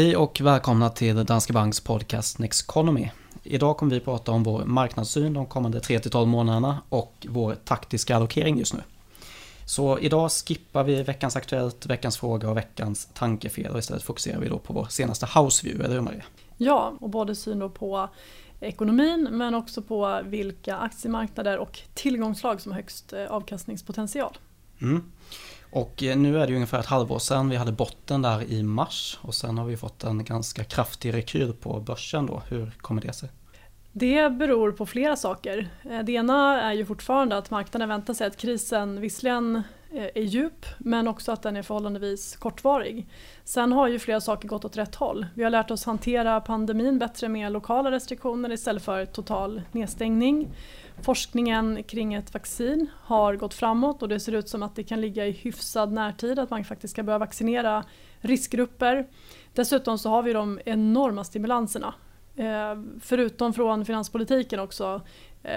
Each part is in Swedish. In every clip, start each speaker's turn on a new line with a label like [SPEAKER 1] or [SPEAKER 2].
[SPEAKER 1] Hej och välkomna till Danske Banks podcast Next Economy. Idag kommer vi prata om vår marknadssyn de kommande 3-12 månaderna och vår taktiska allokering just nu. Så idag skippar vi veckans Aktuellt, veckans fråga och veckans tankefel och istället fokuserar vi då på vår senaste houseview, eller hur Maria?
[SPEAKER 2] Ja, och både syn då på ekonomin men också på vilka aktiemarknader och tillgångslag som har högst eh, avkastningspotential.
[SPEAKER 1] Mm. Och eh, nu är det ju ungefär ett halvår sedan vi hade botten där i mars och sen har vi fått en ganska kraftig rekyl på börsen då. Hur kommer det sig?
[SPEAKER 2] Det beror på flera saker. Eh, det ena är ju fortfarande att marknaden väntar sig att krisen visserligen Eh, är djup men också att den är förhållandevis kortvarig. Sen har ju flera saker gått åt rätt håll. Vi har lärt oss hantera pandemin bättre med lokala restriktioner istället för total nedstängning. Forskningen kring ett vaccin har gått framåt och det ser ut som att det kan ligga i hyfsad närtid att man faktiskt ska börja vaccinera riskgrupper. Dessutom så har vi de enorma stimulanserna. Eh, förutom från finanspolitiken också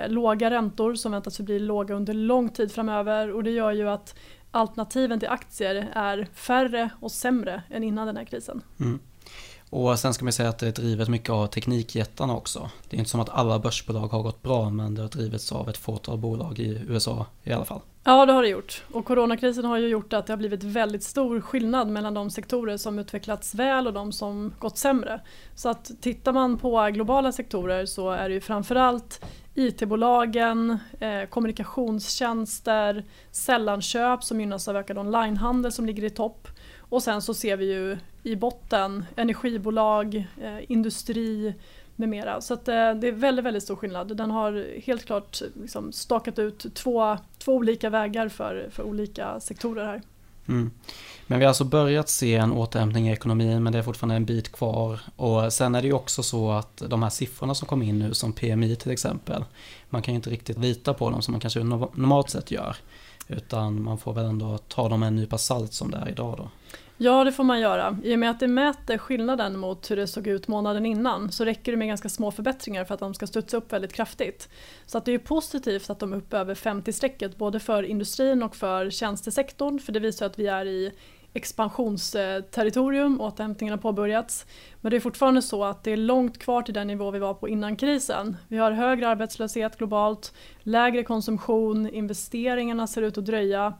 [SPEAKER 2] låga räntor som väntas förbli låga under lång tid framöver och det gör ju att alternativen till aktier är färre och sämre än innan den här krisen. Mm.
[SPEAKER 1] Och sen ska man säga att det är drivet mycket av teknikjättarna också. Det är inte som att alla börsbolag har gått bra men det har drivits av ett fåtal bolag i USA i alla fall.
[SPEAKER 2] Ja det har det gjort. Och coronakrisen har ju gjort att det har blivit väldigt stor skillnad mellan de sektorer som utvecklats väl och de som gått sämre. Så att tittar man på globala sektorer så är det ju framförallt IT-bolagen, eh, kommunikationstjänster, sällanköp som gynnas av ökad onlinehandel som ligger i topp. Och sen så ser vi ju i botten energibolag, eh, industri med mera. Så att, eh, det är väldigt, väldigt stor skillnad. Den har helt klart liksom stakat ut två, två olika vägar för, för olika sektorer här.
[SPEAKER 1] Mm. Men vi har alltså börjat se en återhämtning i ekonomin men det är fortfarande en bit kvar. Och sen är det ju också så att de här siffrorna som kom in nu som PMI till exempel. Man kan ju inte riktigt lita på dem som man kanske normalt sett gör. Utan man får väl ändå ta dem med en nypa salt som det är idag då.
[SPEAKER 2] Ja det får man göra. I och med att det mäter skillnaden mot hur det såg ut månaden innan så räcker det med ganska små förbättringar för att de ska studsa upp väldigt kraftigt. Så att det är positivt att de är uppe över 50-strecket både för industrin och för tjänstesektorn för det visar att vi är i expansionsterritorium, återhämtningen har påbörjats. Men det är fortfarande så att det är långt kvar till den nivå vi var på innan krisen. Vi har högre arbetslöshet globalt, lägre konsumtion, investeringarna ser ut att dröja.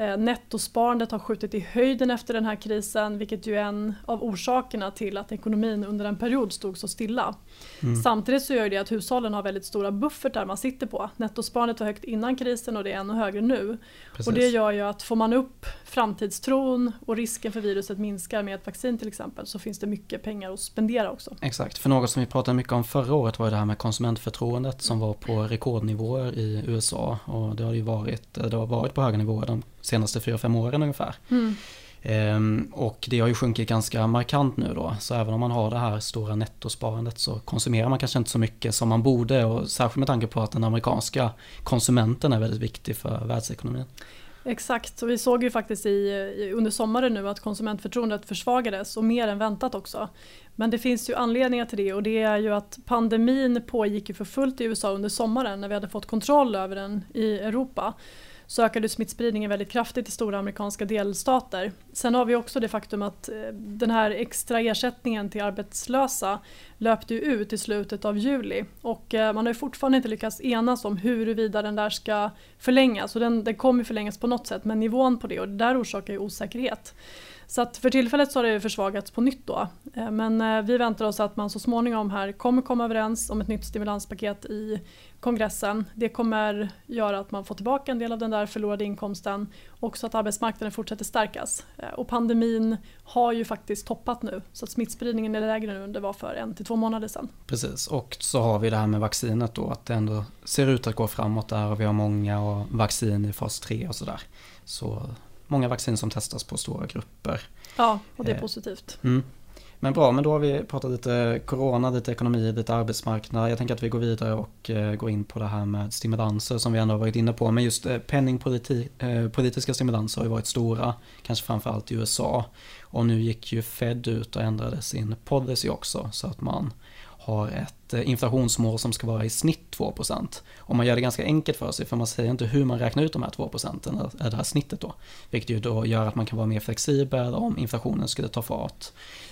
[SPEAKER 2] Eh, nettosparandet har skjutit i höjden efter den här krisen vilket ju är en av orsakerna till att ekonomin under en period stod så stilla. Mm. Samtidigt så gör det att hushållen har väldigt stora buffertar man sitter på. Nettosparandet var högt innan krisen och det är ännu högre nu. Precis. Och det gör ju att får man upp framtidstron och risken för viruset minskar med ett vaccin till exempel så finns det mycket pengar att spendera också.
[SPEAKER 1] Exakt, för något som vi pratade mycket om förra året var det här med konsumentförtroendet som var på rekordnivåer i USA och det har ju varit, det har varit på höga nivåer de senaste 4-5 åren ungefär. Mm. Ehm, och det har ju sjunkit ganska markant nu då. Så även om man har det här stora nettosparandet så konsumerar man kanske inte så mycket som man borde. Och särskilt med tanke på att den amerikanska konsumenten är väldigt viktig för världsekonomin.
[SPEAKER 2] Exakt, och vi såg ju faktiskt i, under sommaren nu att konsumentförtroendet försvagades och mer än väntat också. Men det finns ju anledningar till det och det är ju att pandemin pågick ju för fullt i USA under sommaren när vi hade fått kontroll över den i Europa så ökade smittspridningen väldigt kraftigt i stora amerikanska delstater. Sen har vi också det faktum att eh, den här extra ersättningen till arbetslösa löpte ut i slutet av juli och eh, man har fortfarande inte lyckats enas om huruvida den där ska förlängas och den, den kommer förlängas på något sätt men nivån på det och det där orsakar ju osäkerhet. Så att för tillfället så har det försvagats på nytt då. Eh, men eh, vi väntar oss att man så småningom här kommer komma överens om ett nytt stimulanspaket i kongressen. Det kommer göra att man får tillbaka en del av den där förlorade inkomsten. och Också att arbetsmarknaden fortsätter stärkas. Eh, och pandemin har ju faktiskt toppat nu så att smittspridningen är lägre nu än det var för en till två månader sedan.
[SPEAKER 1] Precis och så har vi det här med vaccinet då att det ändå ser ut att gå framåt där och vi har många och vaccin i fas 3 och sådär. Så många vaccin som testas på stora grupper.
[SPEAKER 2] Ja, och det är eh, positivt.
[SPEAKER 1] Mm. Men bra, men då har vi pratat lite corona, lite ekonomi, lite arbetsmarknad. Jag tänker att vi går vidare och eh, går in på det här med stimulanser som vi ändå har varit inne på. Men just eh, penningpolitiska stimulanser har ju varit stora, kanske framförallt i USA. Och nu gick ju Fed ut och ändrade sin policy också så att man har ett eh, inflationsmål som ska vara i snitt 2%. Och man gör det ganska enkelt för sig för man säger inte hur man räknar ut de här 2% eller eh, det här snittet då. Vilket ju då gör att man kan vara mer flexibel om inflationen skulle ta fart.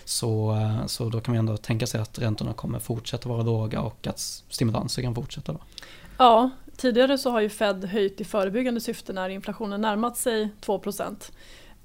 [SPEAKER 1] Så, eh, så då kan man ändå tänka sig att räntorna kommer fortsätta vara låga och att stimulanser kan fortsätta. Då.
[SPEAKER 2] Ja, tidigare så har ju Fed höjt i förebyggande syfte när inflationen närmat sig 2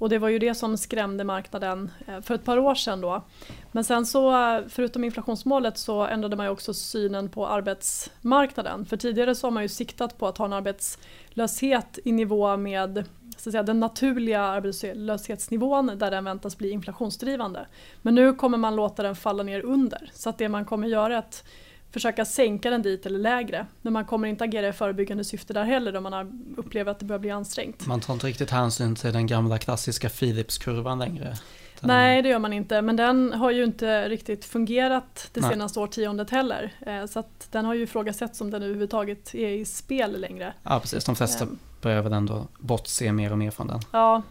[SPEAKER 2] och det var ju det som skrämde marknaden eh, för ett par år sedan då. Men sen så, förutom inflationsmålet så ändrade man ju också synen på arbetsmarknaden. För tidigare så har man ju siktat på att ha en arbetslöshet i nivå med så att säga, den naturliga arbetslöshetsnivån där den väntas bli inflationsdrivande. Men nu kommer man låta den falla ner under. Så att det man kommer göra är att försöka sänka den dit eller lägre. Men man kommer inte agera i förebyggande syfte där heller om man upplever att det börjar bli ansträngt.
[SPEAKER 1] Man tar inte riktigt hänsyn till den gamla klassiska Philipskurvan längre.
[SPEAKER 2] Den... Nej det gör man inte men den har ju inte riktigt fungerat det Nej. senaste årtiondet heller. Eh, så att den har ju ifrågasätts om den överhuvudtaget är i spel längre.
[SPEAKER 1] Ja precis, de flesta um, börjar väl ändå bortse mer och mer från den.
[SPEAKER 2] Ja,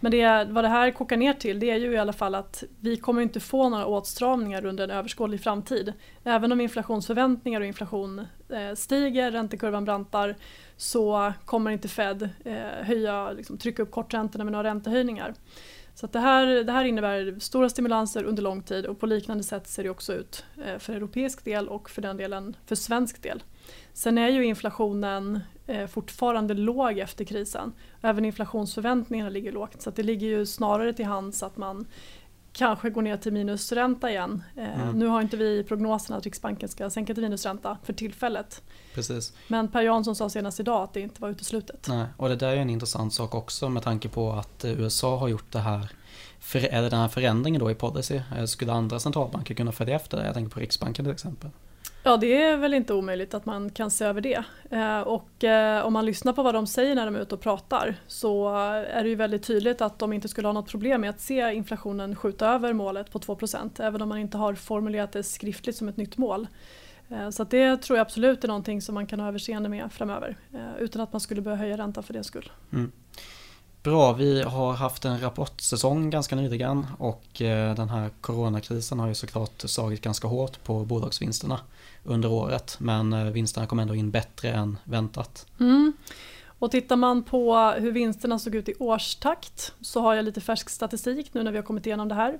[SPEAKER 2] men det, vad det här kokar ner till det är ju i alla fall att vi kommer inte få några åtstramningar under en överskådlig framtid. Även om inflationsförväntningar och inflation eh, stiger, räntekurvan brantar så kommer inte Fed eh, höja, liksom, trycka upp korträntorna med några räntehöjningar. Så det, här, det här innebär stora stimulanser under lång tid och på liknande sätt ser det också ut eh, för europeisk del och för den delen för svensk del. Sen är ju inflationen fortfarande låg efter krisen. Även inflationsförväntningarna ligger lågt så det ligger ju snarare till hands att man kanske går ner till minusränta igen. Eh, mm. Nu har inte vi prognosen att Riksbanken ska sänka till minusränta för tillfället.
[SPEAKER 1] Precis.
[SPEAKER 2] Men Per Jansson sa senast idag att det inte var uteslutet.
[SPEAKER 1] Nej, och det där är en intressant sak också med tanke på att eh, USA har gjort det här för, eller den här förändringen då i policy. Skulle andra centralbanker kunna följa efter det? Jag tänker på Riksbanken till exempel.
[SPEAKER 2] Ja det är väl inte omöjligt att man kan se över det. Eh, och eh, om man lyssnar på vad de säger när de är ute och pratar så är det ju väldigt tydligt att de inte skulle ha något problem med att se inflationen skjuta över målet på 2% även om man inte har formulerat det skriftligt som ett nytt mål. Eh, så det tror jag absolut är någonting som man kan ha överseende med framöver utan att man skulle behöva höja räntan för det skull. Mm.
[SPEAKER 1] Bra, vi har haft en rapportsäsong ganska nyligen och eh, den här coronakrisen har ju såklart slagit ganska hårt på bolagsvinsterna under året. Men eh, vinsterna kom ändå in bättre än väntat.
[SPEAKER 2] Mm. Och tittar man på hur vinsterna såg ut i årstakt så har jag lite färsk statistik nu när vi har kommit igenom det här.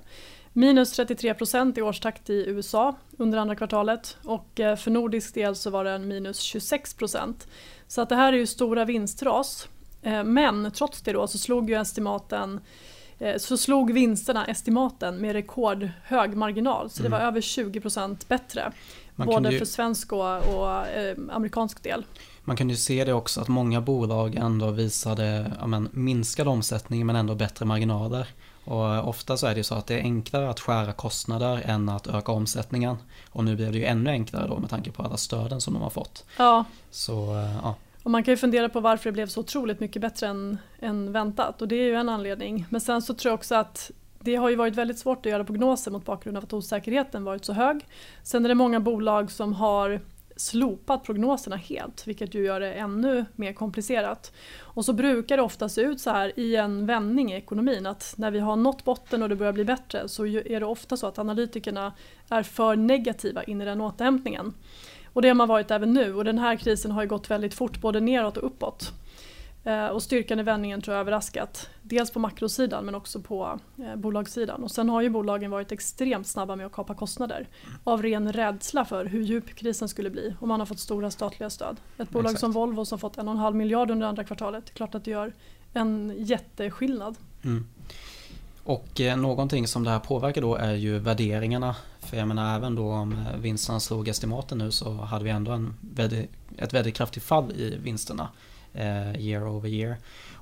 [SPEAKER 2] Minus 33 procent i årstakt i USA under andra kvartalet och eh, för nordisk del så var det en minus 26 procent. Så att det här är ju stora vinstras men trots det då så slog ju estimaten eh, så slog vinsterna estimaten med rekordhög marginal. Så det var mm. över 20% bättre. Man både ju, för svensk och, och eh, amerikansk del.
[SPEAKER 1] Man kan ju se det också att många bolag ändå visade ja, men, minskad omsättning men ändå bättre marginaler. Och ofta så är det ju så att det är enklare att skära kostnader än att öka omsättningen. Och nu blir det ju ännu enklare då med tanke på alla stöden som de har fått.
[SPEAKER 2] Ja.
[SPEAKER 1] Så ja,
[SPEAKER 2] och man kan ju fundera på varför det blev så otroligt mycket bättre än, än väntat och det är ju en anledning. Men sen så tror jag också att det har ju varit väldigt svårt att göra prognoser mot bakgrund av att osäkerheten varit så hög. Sen är det många bolag som har slopat prognoserna helt vilket ju gör det ännu mer komplicerat. Och så brukar det ofta se ut så här i en vändning i ekonomin att när vi har nått botten och det börjar bli bättre så är det ofta så att analytikerna är för negativa in i den återhämtningen. Och det har man varit även nu och den här krisen har ju gått väldigt fort både neråt och uppåt. Eh, och styrkan i vändningen tror jag överraskat. Dels på makrosidan men också på eh, bolagssidan. Och sen har ju bolagen varit extremt snabba med att kapa kostnader. Av ren rädsla för hur djup krisen skulle bli. Och man har fått stora statliga stöd. Ett bolag Exakt. som Volvo som fått en och en halv miljard under andra kvartalet. Det är klart att det gör en jätteskillnad. Mm.
[SPEAKER 1] Och eh, någonting som det här påverkar då är ju värderingarna. För jag menar även då om eh, vinsterna slog estimaten nu så hade vi ändå en väldigt, ett väldigt kraftigt fall i vinsterna year over year.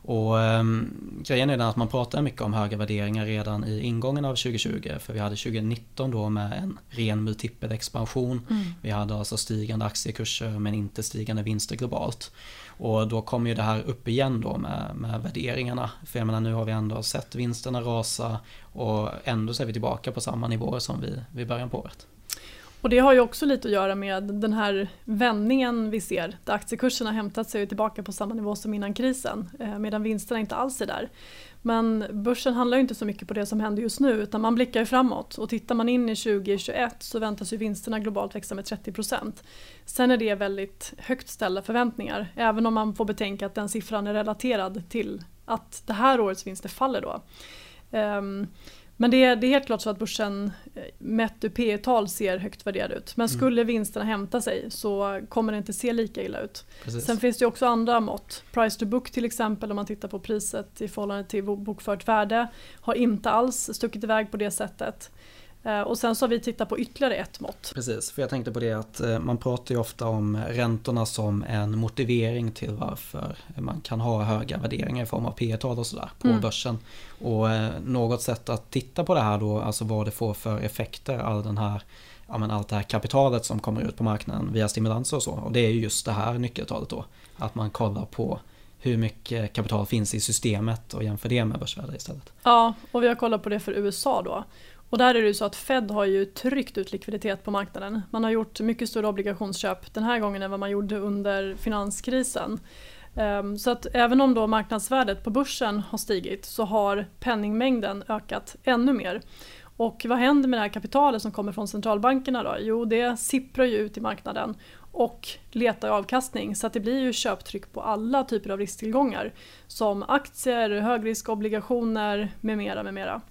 [SPEAKER 1] Och eh, grejen är den att man pratar mycket om höga värderingar redan i ingången av 2020. För vi hade 2019 då med en ren multipelexpansion. Mm. Vi hade alltså stigande aktiekurser men inte stigande vinster globalt. Och då kommer ju det här upp igen då med, med värderingarna. För jag menar nu har vi ändå sett vinsterna rasa och ändå så är vi tillbaka på samma nivåer som vi vid början på året.
[SPEAKER 2] Och det har ju också lite att göra med den här vändningen vi ser där aktiekurserna hämtat sig tillbaka på samma nivå som innan krisen eh, medan vinsterna inte alls är där. Men börsen handlar ju inte så mycket på det som händer just nu utan man blickar ju framåt och tittar man in i 2021 så väntas ju vinsterna globalt växa med 30%. Sen är det väldigt högt ställda förväntningar även om man får betänka att den siffran är relaterad till att det här årets vinster faller då. Um, men det är, det är helt klart så att börsen eh, mätt ur P tal ser högt värderad ut. Men mm. skulle mm. vinsterna hämta sig så kommer det inte se lika illa ut. Precis. Sen finns det också andra mått. Price to book till exempel om man tittar på priset i förhållande till bokfört värde har inte alls stuckit iväg på det sättet. Eh, och sen så har vi tittat på ytterligare ett mått.
[SPEAKER 1] Precis, för jag tänkte på det att eh, man pratar ju ofta om räntorna som en motivering till varför man kan ha höga värderingar i form av P tal och sådär på mm. börsen. Och eh, något sätt att titta på det här då, alltså vad det får för effekter, all den här ja, men allt det här kapitalet som kommer ut på marknaden via stimulanser och så. Och det är ju just det här nyckeltalet då. Att man kollar på hur mycket kapital finns i systemet och jämför det med börsvärde istället.
[SPEAKER 2] Ja, och vi har kollat på det för USA då. Och där är det ju så att Fed har ju tryckt ut likviditet på marknaden. Man har gjort mycket större obligationsköp den här gången än vad man gjorde under finanskrisen. Ehm, så att även om då marknadsvärdet på börsen har stigit så har penningmängden ökat ännu mer. Och vad händer med det här kapitalet som kommer från centralbankerna då? Jo, det sipprar ju ut i marknaden och letar avkastning så att det blir ju köptryck på alla typer av risktillgångar som aktier, högriskobligationer med mera. Med mera.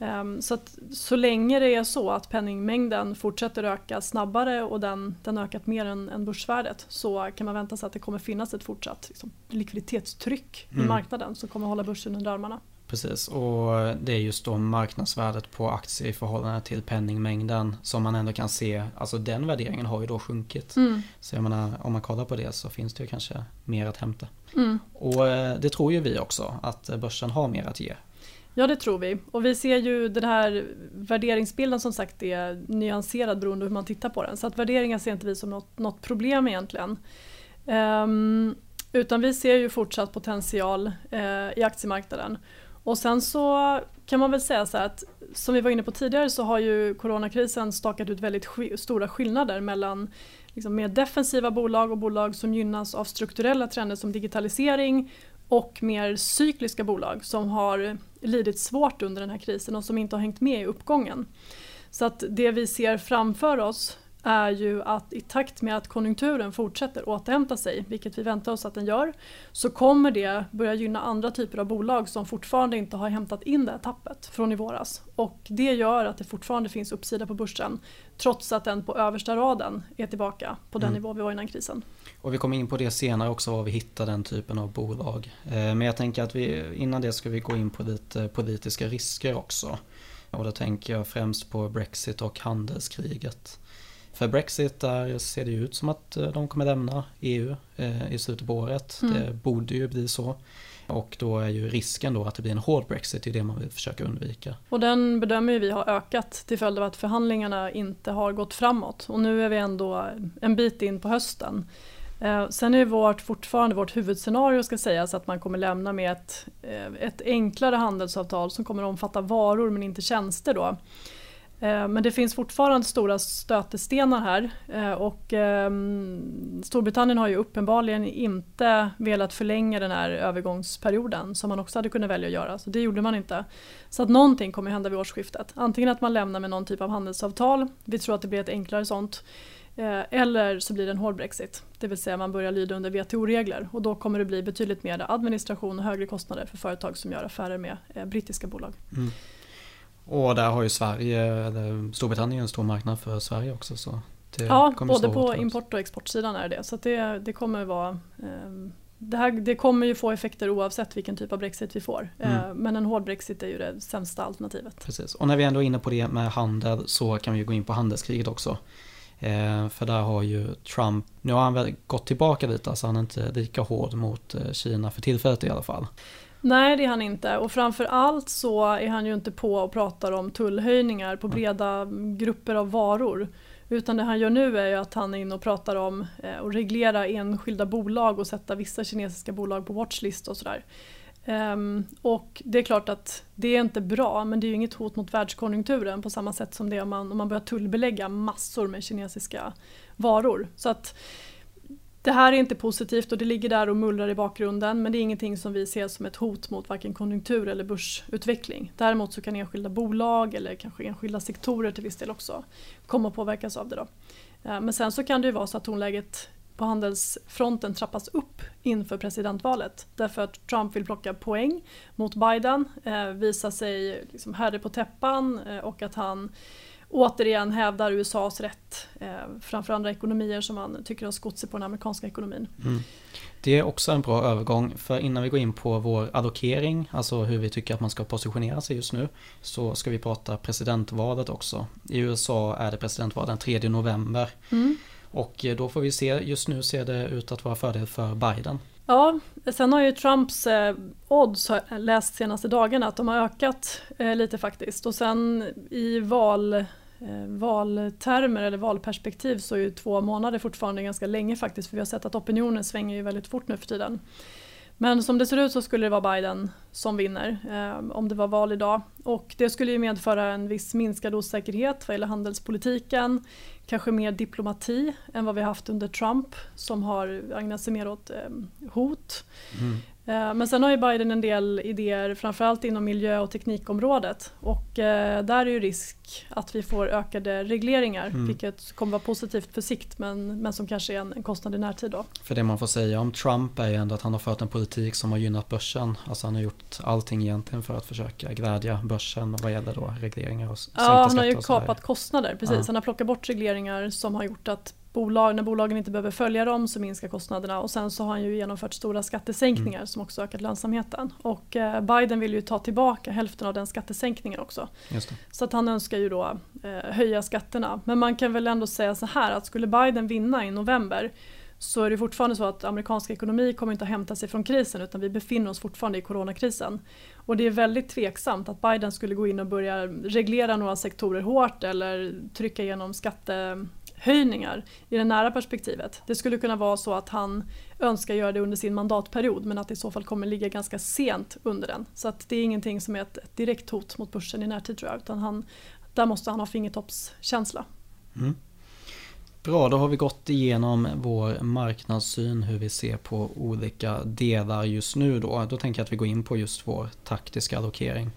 [SPEAKER 2] Um, så att så länge det är så att penningmängden fortsätter öka snabbare och den, den ökat mer än, än börsvärdet så kan man vänta sig att det kommer finnas ett fortsatt liksom, likviditetstryck mm. i marknaden som kommer hålla börsen under armarna.
[SPEAKER 1] Precis, och det är just då marknadsvärdet på aktier i förhållande till penningmängden som man ändå kan se, alltså den värderingen har ju då sjunkit. Mm. Så jag menar, om man kollar på det så finns det ju kanske mer att hämta. Mm. Och eh, det tror ju vi också, att börsen har mer att ge.
[SPEAKER 2] Ja det tror vi och vi ser ju den här värderingsbilden som sagt är nyanserad beroende på hur man tittar på den. Så att värderingar ser inte vi som något, något problem egentligen. Um, utan vi ser ju fortsatt potential uh, i aktiemarknaden. Och sen så kan man väl säga så att som vi var inne på tidigare så har ju coronakrisen stakat ut väldigt sk stora skillnader mellan liksom mer defensiva bolag och bolag som gynnas av strukturella trender som digitalisering och mer cykliska bolag som har lidit svårt under den här krisen och som inte har hängt med i uppgången. Så att det vi ser framför oss är ju att i takt med att konjunkturen fortsätter återhämta sig, vilket vi väntar oss att den gör, så kommer det börja gynna andra typer av bolag som fortfarande inte har hämtat in det här tappet från i våras. Och det gör att det fortfarande finns uppsida på börsen trots att den på översta raden är tillbaka på den mm. nivå vi var innan krisen.
[SPEAKER 1] Och vi kommer in på det senare också, var vi hittar den typen av bolag. Eh, men jag tänker att vi, innan det ska vi gå in på lite politiska risker också. Och då tänker jag främst på Brexit och handelskriget. För Brexit där ser det ut som att eh, de kommer lämna EU eh, i slutet på året. Mm. Det borde ju bli så. Och då är ju risken då att det blir en hård Brexit, det är det man vill försöka undvika.
[SPEAKER 2] Och den bedömer vi har ökat till följd av att förhandlingarna inte har gått framåt. Och nu är vi ändå en bit in på hösten. Eh, sen är vårt, fortfarande vårt huvudscenario ska sägas att man kommer lämna med ett, eh, ett enklare handelsavtal som kommer omfatta varor men inte tjänster. Då. Eh, men det finns fortfarande stora stötestenar här och ehm, Storbritannien har ju uppenbarligen inte velat förlänga den här övergångsperioden som man också hade kunnat välja att göra. Så det gjorde man inte. Så att någonting kommer hända vid årsskiftet. Antingen att man lämnar med någon typ av handelsavtal, vi tror att det blir ett enklare sånt. Eh, eller så blir det en hård Brexit, det vill säga man börjar lyda under WTO-regler och då kommer det bli betydligt mer administration och högre kostnader för företag som gör affärer med brittiska bolag. Mm.
[SPEAKER 1] Och där har ju Sverige, eller Storbritannien en stor marknad för Sverige också. Så
[SPEAKER 2] ja, både på import och exportsidan är det. Så det, det kommer vara eh, det, här, det kommer ju få effekter oavsett vilken typ av Brexit vi får. Mm. Eh, men en hård Brexit är ju det sämsta alternativet.
[SPEAKER 1] Precis, och när vi ändå är inne på det med handel så kan vi gå in på handelskriget också. Eh, för där har ju Trump, nu har han väl gått tillbaka lite, alltså han är inte lika hård mot eh, Kina för tillfället i alla fall.
[SPEAKER 2] Nej det är han inte och framför allt så är han ju inte på och pratar om tullhöjningar på breda grupper av varor. Utan det han gör nu är ju att han är inne och pratar om att eh, reglera enskilda bolag och sätta vissa kinesiska bolag på watchlist och sådär. Um, och det är klart att det är inte bra men det är ju inget hot mot världskonjunkturen på samma sätt som det är om man, om man börjar tullbelägga massor med kinesiska varor. Så att det här är inte positivt och det ligger där och mullrar i bakgrunden men det är ingenting som vi ser som ett hot mot varken konjunktur eller börsutveckling. Däremot så kan enskilda bolag eller kanske enskilda sektorer till viss del också komma att påverkas av det. Då. Ehm, men sen så kan det ju vara så att tonläget på handelsfronten trappas upp inför presidentvalet. Därför att Trump vill plocka poäng mot Biden, eh, visa sig liksom herre på täppan eh, och att han återigen hävdar USAs rätt eh, framför andra ekonomier som man tycker har skott sig på den amerikanska ekonomin. Mm.
[SPEAKER 1] Det är också en bra övergång för innan vi går in på vår allokering, alltså hur vi tycker att man ska positionera sig just nu, så ska vi prata presidentvalet också. I USA är det presidentval den 3 november. Mm. Och eh, då får vi se, just nu ser det ut att vara fördel för Biden.
[SPEAKER 2] Ja, sen har ju Trumps eh, odds läst senaste dagarna att de har ökat eh, lite faktiskt. Och sen i val, valtermer eller valperspektiv så är ju två månader fortfarande ganska länge faktiskt. För vi har sett att opinionen svänger ju väldigt fort nu för tiden. Men som det ser ut så skulle det vara Biden som vinner eh, om det var val idag. Och det skulle ju medföra en viss minskad osäkerhet vad gäller handelspolitiken. Kanske mer diplomati än vad vi haft under Trump som har ägnat sig mer åt eh, hot. Mm. Eh, men sen har ju Biden en del idéer framförallt inom miljö och teknikområdet och eh, där är ju risk att vi får ökade regleringar mm. vilket kommer vara positivt på sikt men, men som kanske är en, kostnad i närtid. Då.
[SPEAKER 1] För det man får säga om Trump är ju ändå att han har fört en politik som har gynnat börsen. Alltså han har gjort allting egentligen för att försöka glädja börsen vad gäller då regleringar och
[SPEAKER 2] sänkta Ja, han har ju kapat kostnader, precis. Ja. Han har plockat bort regleringar som har gjort att bolag, när bolagen inte behöver följa dem så minskar kostnaderna och sen så har han ju genomfört stora skattesänkningar mm. som också ökat lönsamheten. Och eh, Biden vill ju ta tillbaka hälften av den skattesänkningen också. Så att han önskar ju då eh, höja skatterna. Men man kan väl ändå säga så här att skulle Biden vinna i november så är det fortfarande så att amerikansk ekonomi kommer inte att hämta sig från krisen utan vi befinner oss fortfarande i coronakrisen. Och det är väldigt tveksamt att Biden skulle gå in och börja reglera några sektorer hårt eller trycka igenom skatte höjningar i det nära perspektivet. Det skulle kunna vara så att han önskar göra det under sin mandatperiod men att det i så fall kommer ligga ganska sent under den. Så att det är ingenting som är ett, ett direkt hot mot börsen i närtid tror jag utan han, där måste han ha fingertoppskänsla. Mm.
[SPEAKER 1] Bra, då har vi gått igenom vår marknadssyn, hur vi ser på olika delar just nu då. Då tänker jag att vi går in på just vår taktiska allokering.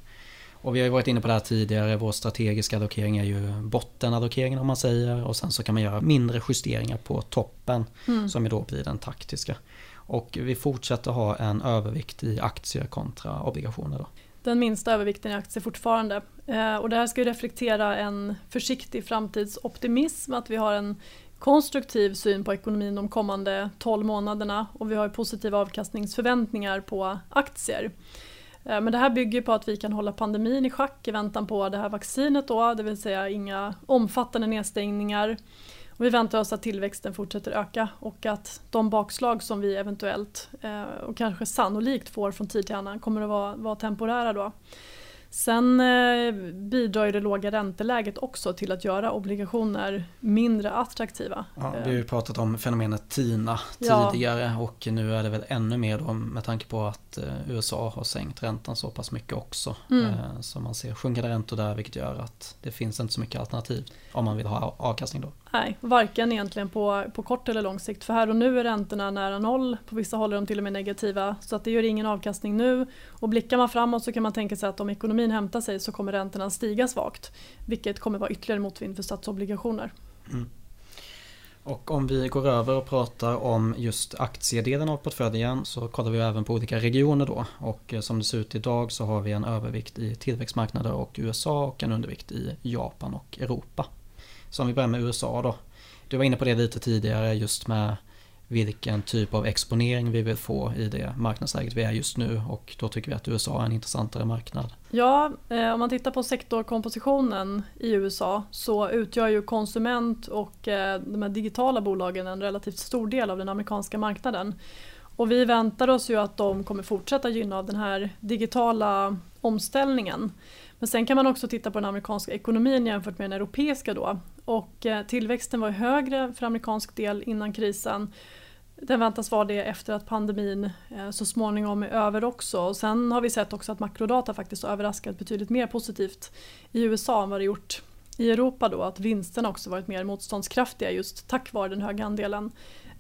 [SPEAKER 1] Och vi har ju varit inne på det här tidigare, vår strategiska allokering är ju bottenallokeringen om man säger och sen så kan man göra mindre justeringar på toppen mm. som då blir den taktiska. Och vi fortsätter ha en övervikt i aktier kontra obligationer. Då.
[SPEAKER 2] Den minsta övervikten i aktier fortfarande. Eh, och det här ska ju reflektera en försiktig framtidsoptimism, att vi har en konstruktiv syn på ekonomin de kommande 12 månaderna och vi har positiva avkastningsförväntningar på aktier. Eh, men det här bygger på att vi kan hålla pandemin i schack i väntan på det här vaccinet då, det vill säga inga omfattande nedstängningar. Och vi väntar oss att tillväxten fortsätter öka och att de bakslag som vi eventuellt eh, och kanske sannolikt får från tid till annan kommer att vara, vara temporära då. Sen eh, bidrar ju det låga ränteläget också till att göra obligationer mindre attraktiva.
[SPEAKER 1] Ja, vi har ju pratat om fenomenet TINA tidigare ja. och nu är det väl ännu mer då med tanke på att eh, USA har sänkt räntan så pass mycket också. Mm. Eh, så man ser sjunkande räntor där vilket gör att det finns inte så mycket alternativ om man vill ha avkastning då.
[SPEAKER 2] Nej, varken egentligen på, på kort eller lång sikt. För här och nu är räntorna nära noll. På vissa håll är de till och med negativa. Så att det gör ingen avkastning nu. Och blickar man framåt så kan man tänka sig att om ekonomin hämtar sig så kommer räntorna stiga svagt. Vilket kommer vara ytterligare motvind för statsobligationer. Mm.
[SPEAKER 1] Och om vi går över och pratar om just aktiedelen av portföljen så kollar vi även på olika regioner då. Och eh, som det ser ut idag så har vi en övervikt i tillväxtmarknader och USA och en undervikt i Japan och Europa. Så om vi börjar med USA då. Du var inne på det lite tidigare just med vilken typ av exponering vi vill få i det marknadsläget vi är just nu och då tycker vi att USA är en intressantare marknad.
[SPEAKER 2] Ja, eh, om man tittar på sektorkompositionen i USA så utgör ju konsument och eh, de här digitala bolagen en relativt stor del av den amerikanska marknaden. Och vi väntar oss ju att de kommer fortsätta gynna av den här digitala omställningen. Men sen kan man också titta på den amerikanska ekonomin jämfört med den europeiska då. Och eh, tillväxten var högre för amerikansk del innan krisen Den väntas vara det efter att pandemin eh, så småningom är över också. Och sen har vi sett också att makrodata faktiskt har överraskat betydligt mer positivt i USA än vad det gjort i Europa då. Att vinsterna också varit mer motståndskraftiga just tack vare den höga andelen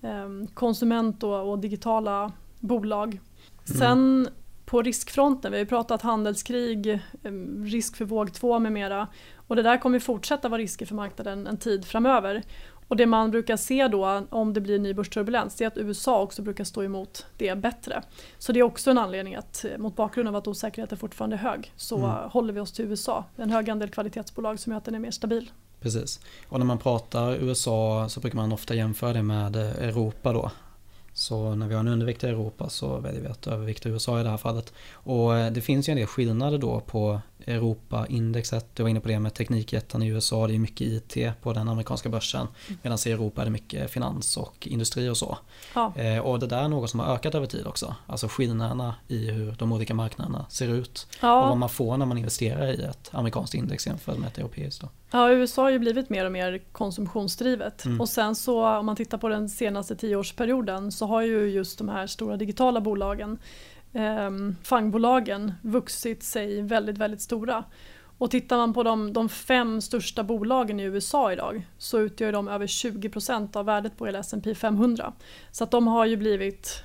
[SPEAKER 2] eh, konsument och, och digitala bolag. Mm. Sen på riskfronten, vi har ju pratat handelskrig, eh, risk för våg 2 med mera. Och det där kommer fortsätta vara risker för marknaden en tid framöver. Och det man brukar se då om det blir ny börsturbulens är att USA också brukar stå emot det bättre. Så det är också en anledning att eh, mot bakgrund av att osäkerheten fortfarande är hög så mm. håller vi oss till USA. En hög andel kvalitetsbolag som gör att den är mer stabil.
[SPEAKER 1] Precis. Och när man pratar USA så brukar man ofta jämföra det med eh, Europa då. Så när vi har en undervikt i Europa så väljer vi att övervikta USA i det här fallet. Och eh, det finns ju en del skillnader då på Europa-indexet. Du var inne på det med teknikjättarna i USA. Det är mycket IT på den amerikanska börsen. Mm. Medan i Europa är det mycket finans och industri och så. Ja. Eh, och det där är något som har ökat över tid också. Alltså skillnaderna i hur de olika marknaderna ser ut. Ja. Och vad man får när man investerar i ett amerikanskt index jämfört med ett europeiskt. Då.
[SPEAKER 2] Ja, USA har ju blivit mer och mer konsumtionsdrivet. Mm. Och sen så om man tittar på den senaste tioårsperioden så har ju just de här stora digitala bolagen eh, fangbolagen vuxit sig väldigt, väldigt stora. Och tittar man på de, de fem största bolagen i USA idag så utgör de över 20% av värdet på hela S&P 500. Så att de har ju blivit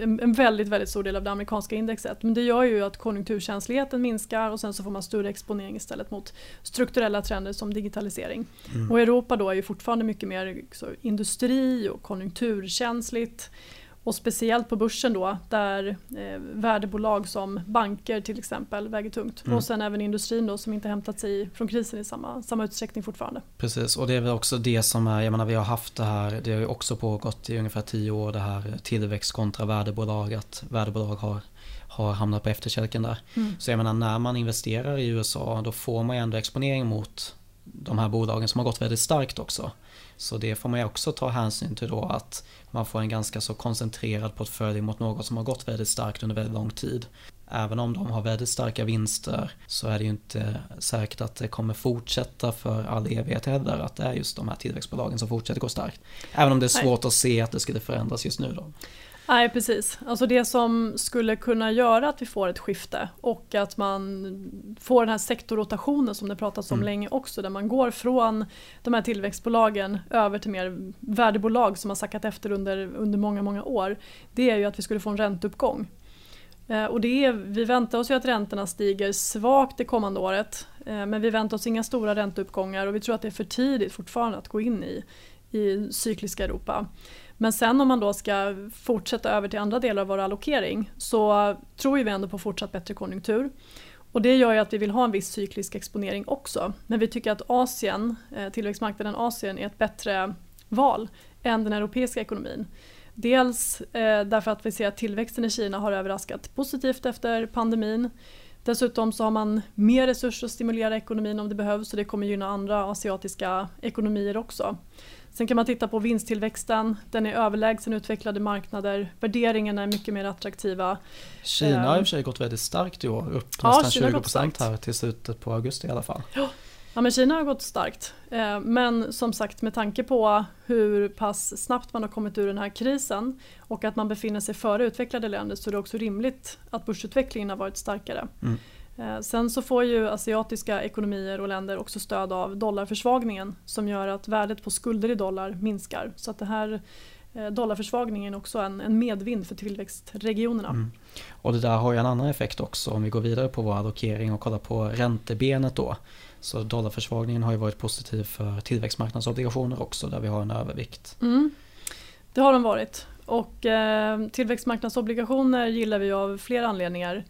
[SPEAKER 2] en, en väldigt, väldigt stor del av det amerikanska indexet. Men det gör ju att konjunkturkänsligheten minskar och sen så får man större exponering istället mot strukturella trender som digitalisering. Mm. Och Europa då är ju fortfarande mycket mer så, industri och konjunkturkänsligt. Och speciellt på börsen då där eh, värdebolag som banker till exempel väger tungt. Mm. Och sen även industrin då som inte hämtat sig från krisen i samma, samma utsträckning fortfarande.
[SPEAKER 1] Precis och det är väl också det som är, jag menar vi har haft det här, det har ju också pågått i ungefär tio år det här tillväxt kontra värdebolag, att värdebolag har har hamnat på efterkälken där. Mm. Så jag menar när man investerar i USA då får man ju ändå exponering mot de här bolagen som har gått väldigt starkt också. Så det får man ju också ta hänsyn till då att man får en ganska så koncentrerad portfölj mot något som har gått väldigt starkt under väldigt lång tid. Även om de har väldigt starka vinster så är det ju inte säkert att det kommer fortsätta för all evighet heller. Att det är just de här tillväxtbolagen som fortsätter gå starkt. Även om det är svårt Nej. att se att det skulle förändras just nu då.
[SPEAKER 2] Nej precis, alltså det som skulle kunna göra att vi får ett skifte och att man får den här sektorrotationen som det pratats om mm. länge också där man går från de här tillväxtbolagen över till mer värdebolag som har sackat efter under, under många, många år. Det är ju att vi skulle få en ränteuppgång. Eh, och det är, vi väntar oss ju att räntorna stiger svagt det kommande året eh, men vi väntar oss inga stora ränteuppgångar och vi tror att det är för tidigt fortfarande att gå in i, i cykliska Europa. Men sen om man då ska fortsätta över till andra delar av vår allokering så tror vi ändå på fortsatt bättre konjunktur. Och det gör ju att vi vill ha en viss cyklisk exponering också. Men vi tycker att Asien, eh, tillväxtmarknaden Asien är ett bättre val än den europeiska ekonomin. Dels eh, därför att vi ser att tillväxten i Kina har överraskat positivt efter pandemin. Dessutom så har man mer resurser att stimulera ekonomin om det behövs och det kommer gynna andra asiatiska ekonomier också. Sen kan man titta på vinsttillväxten, den är överlägsen utvecklade marknader, värderingarna är mycket mer attraktiva.
[SPEAKER 1] Kina har i och för sig gått väldigt starkt i år, upp ja, nästan Kina 20% här till slutet på augusti i alla fall.
[SPEAKER 2] Ja. Ja men Kina har gått starkt. Eh, men som sagt med tanke på hur pass snabbt man har kommit ur den här krisen och att man befinner sig före utvecklade länder så är det också rimligt att börsutvecklingen har varit starkare. Mm. Eh, sen så får ju asiatiska ekonomier och länder också stöd av dollarförsvagningen som gör att värdet på skulder i dollar minskar. Så att det här eh, dollarförsvagningen är också en, en medvind för tillväxtregionerna. Mm.
[SPEAKER 1] Och det där har ju en annan effekt också om vi går vidare på vår allokering och kollar på räntebenet då. Så dollarförsvagningen har ju varit positiv för tillväxtmarknadsobligationer också där vi har en övervikt.
[SPEAKER 2] Mm. Det har de varit. Och eh, tillväxtmarknadsobligationer gillar vi av flera anledningar.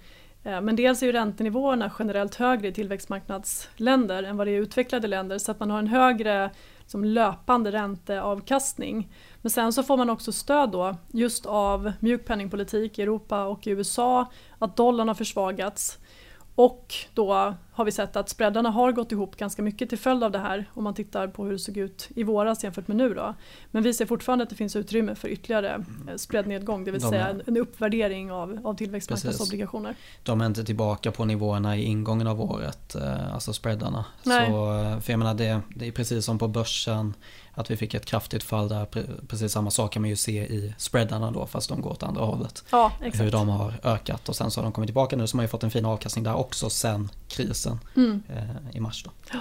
[SPEAKER 2] Eh, men dels är ju räntenivåerna generellt högre i tillväxtmarknadsländer än vad det är i utvecklade länder så att man har en högre som löpande ränteavkastning. Men sen så får man också stöd då just av mjuk penningpolitik i Europa och i USA, att dollarn har försvagats och då har vi sett att spreadarna har gått ihop ganska mycket till följd av det här om man tittar på hur det såg ut i våras jämfört med nu. Då. Men vi ser fortfarande att det finns utrymme för ytterligare eh, spreadnedgång, det vill De säga en uppvärdering av, av tillväxtmarknadsobligationer.
[SPEAKER 1] De är inte tillbaka på nivåerna i ingången av året, eh, alltså spreadarna. Nej. Så, eh, för jag menar det, det är precis som på börsen att vi fick ett kraftigt fall där, precis samma sak kan man ju se i spreadarna då fast de går åt andra hållet.
[SPEAKER 2] Ja, exakt.
[SPEAKER 1] Hur de har ökat och sen så har de kommit tillbaka nu så man har ju fått en fin avkastning där också sen krisen mm. eh, i mars. Då. Ja.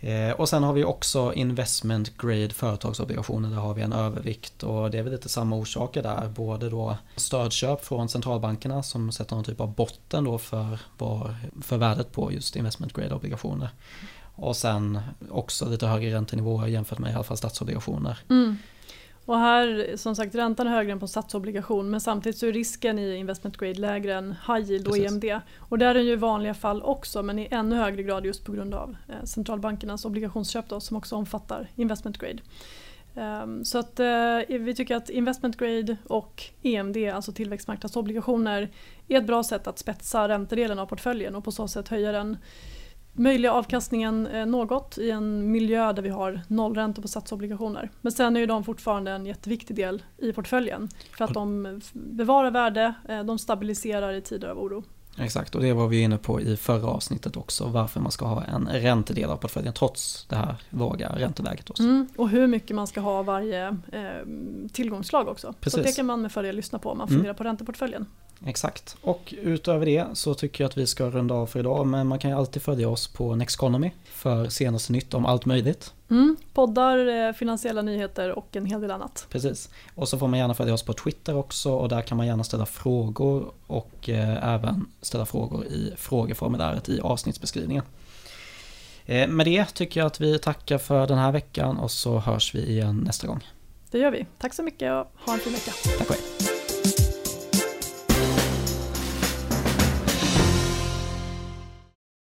[SPEAKER 1] Eh, och sen har vi också investment grade företagsobligationer. Där har vi en övervikt och det är väl lite samma orsaker där. Både då stödköp från centralbankerna som sätter någon typ av botten då för, för värdet på just investment grade obligationer. Och sen också lite högre räntenivåer jämfört med i alla fall statsobligationer.
[SPEAKER 2] Mm. Och här, som sagt, räntan är högre än på statsobligation men samtidigt så är risken i investment grade lägre än high yield och Precis. EMD. Och där är den ju i vanliga fall också men i ännu högre grad just på grund av eh, centralbankernas obligationsköp då, som också omfattar investment grade. Um, så att uh, vi tycker att investment grade och EMD, alltså tillväxtmarknadsobligationer, är ett bra sätt att spetsa räntedelen av portföljen och på så sätt höja den möjliga avkastningen eh, något i en miljö där vi har nollränta på statsobligationer. Men sen är ju de fortfarande en jätteviktig del i portföljen för att de bevarar värde, eh, de stabiliserar i tider av oro.
[SPEAKER 1] Exakt, och det var vi inne på i förra avsnittet också, varför man ska ha en räntedel av portföljen trots det här låga ränteläget. Också.
[SPEAKER 2] Mm, och hur mycket man ska ha varje eh, tillgångslag också. Precis. Så det kan man med fördel lyssna på om man mm. funderar mm. på ränteportföljen.
[SPEAKER 1] Exakt. Och utöver det så tycker jag att vi ska runda av för idag. Men man kan ju alltid följa oss på Nexconomy för senaste nytt om allt möjligt.
[SPEAKER 2] Mm, poddar, eh, finansiella nyheter och en hel del annat.
[SPEAKER 1] Precis. Och så får man gärna följa oss på Twitter också och där kan man gärna ställa frågor och eh, även ställa frågor i frågeformuläret i avsnittsbeskrivningen. Eh, med det tycker jag att vi tackar för den här veckan och så hörs vi igen nästa gång.
[SPEAKER 2] Det gör vi. Tack så mycket och ha en fin vecka.
[SPEAKER 1] Tack själv.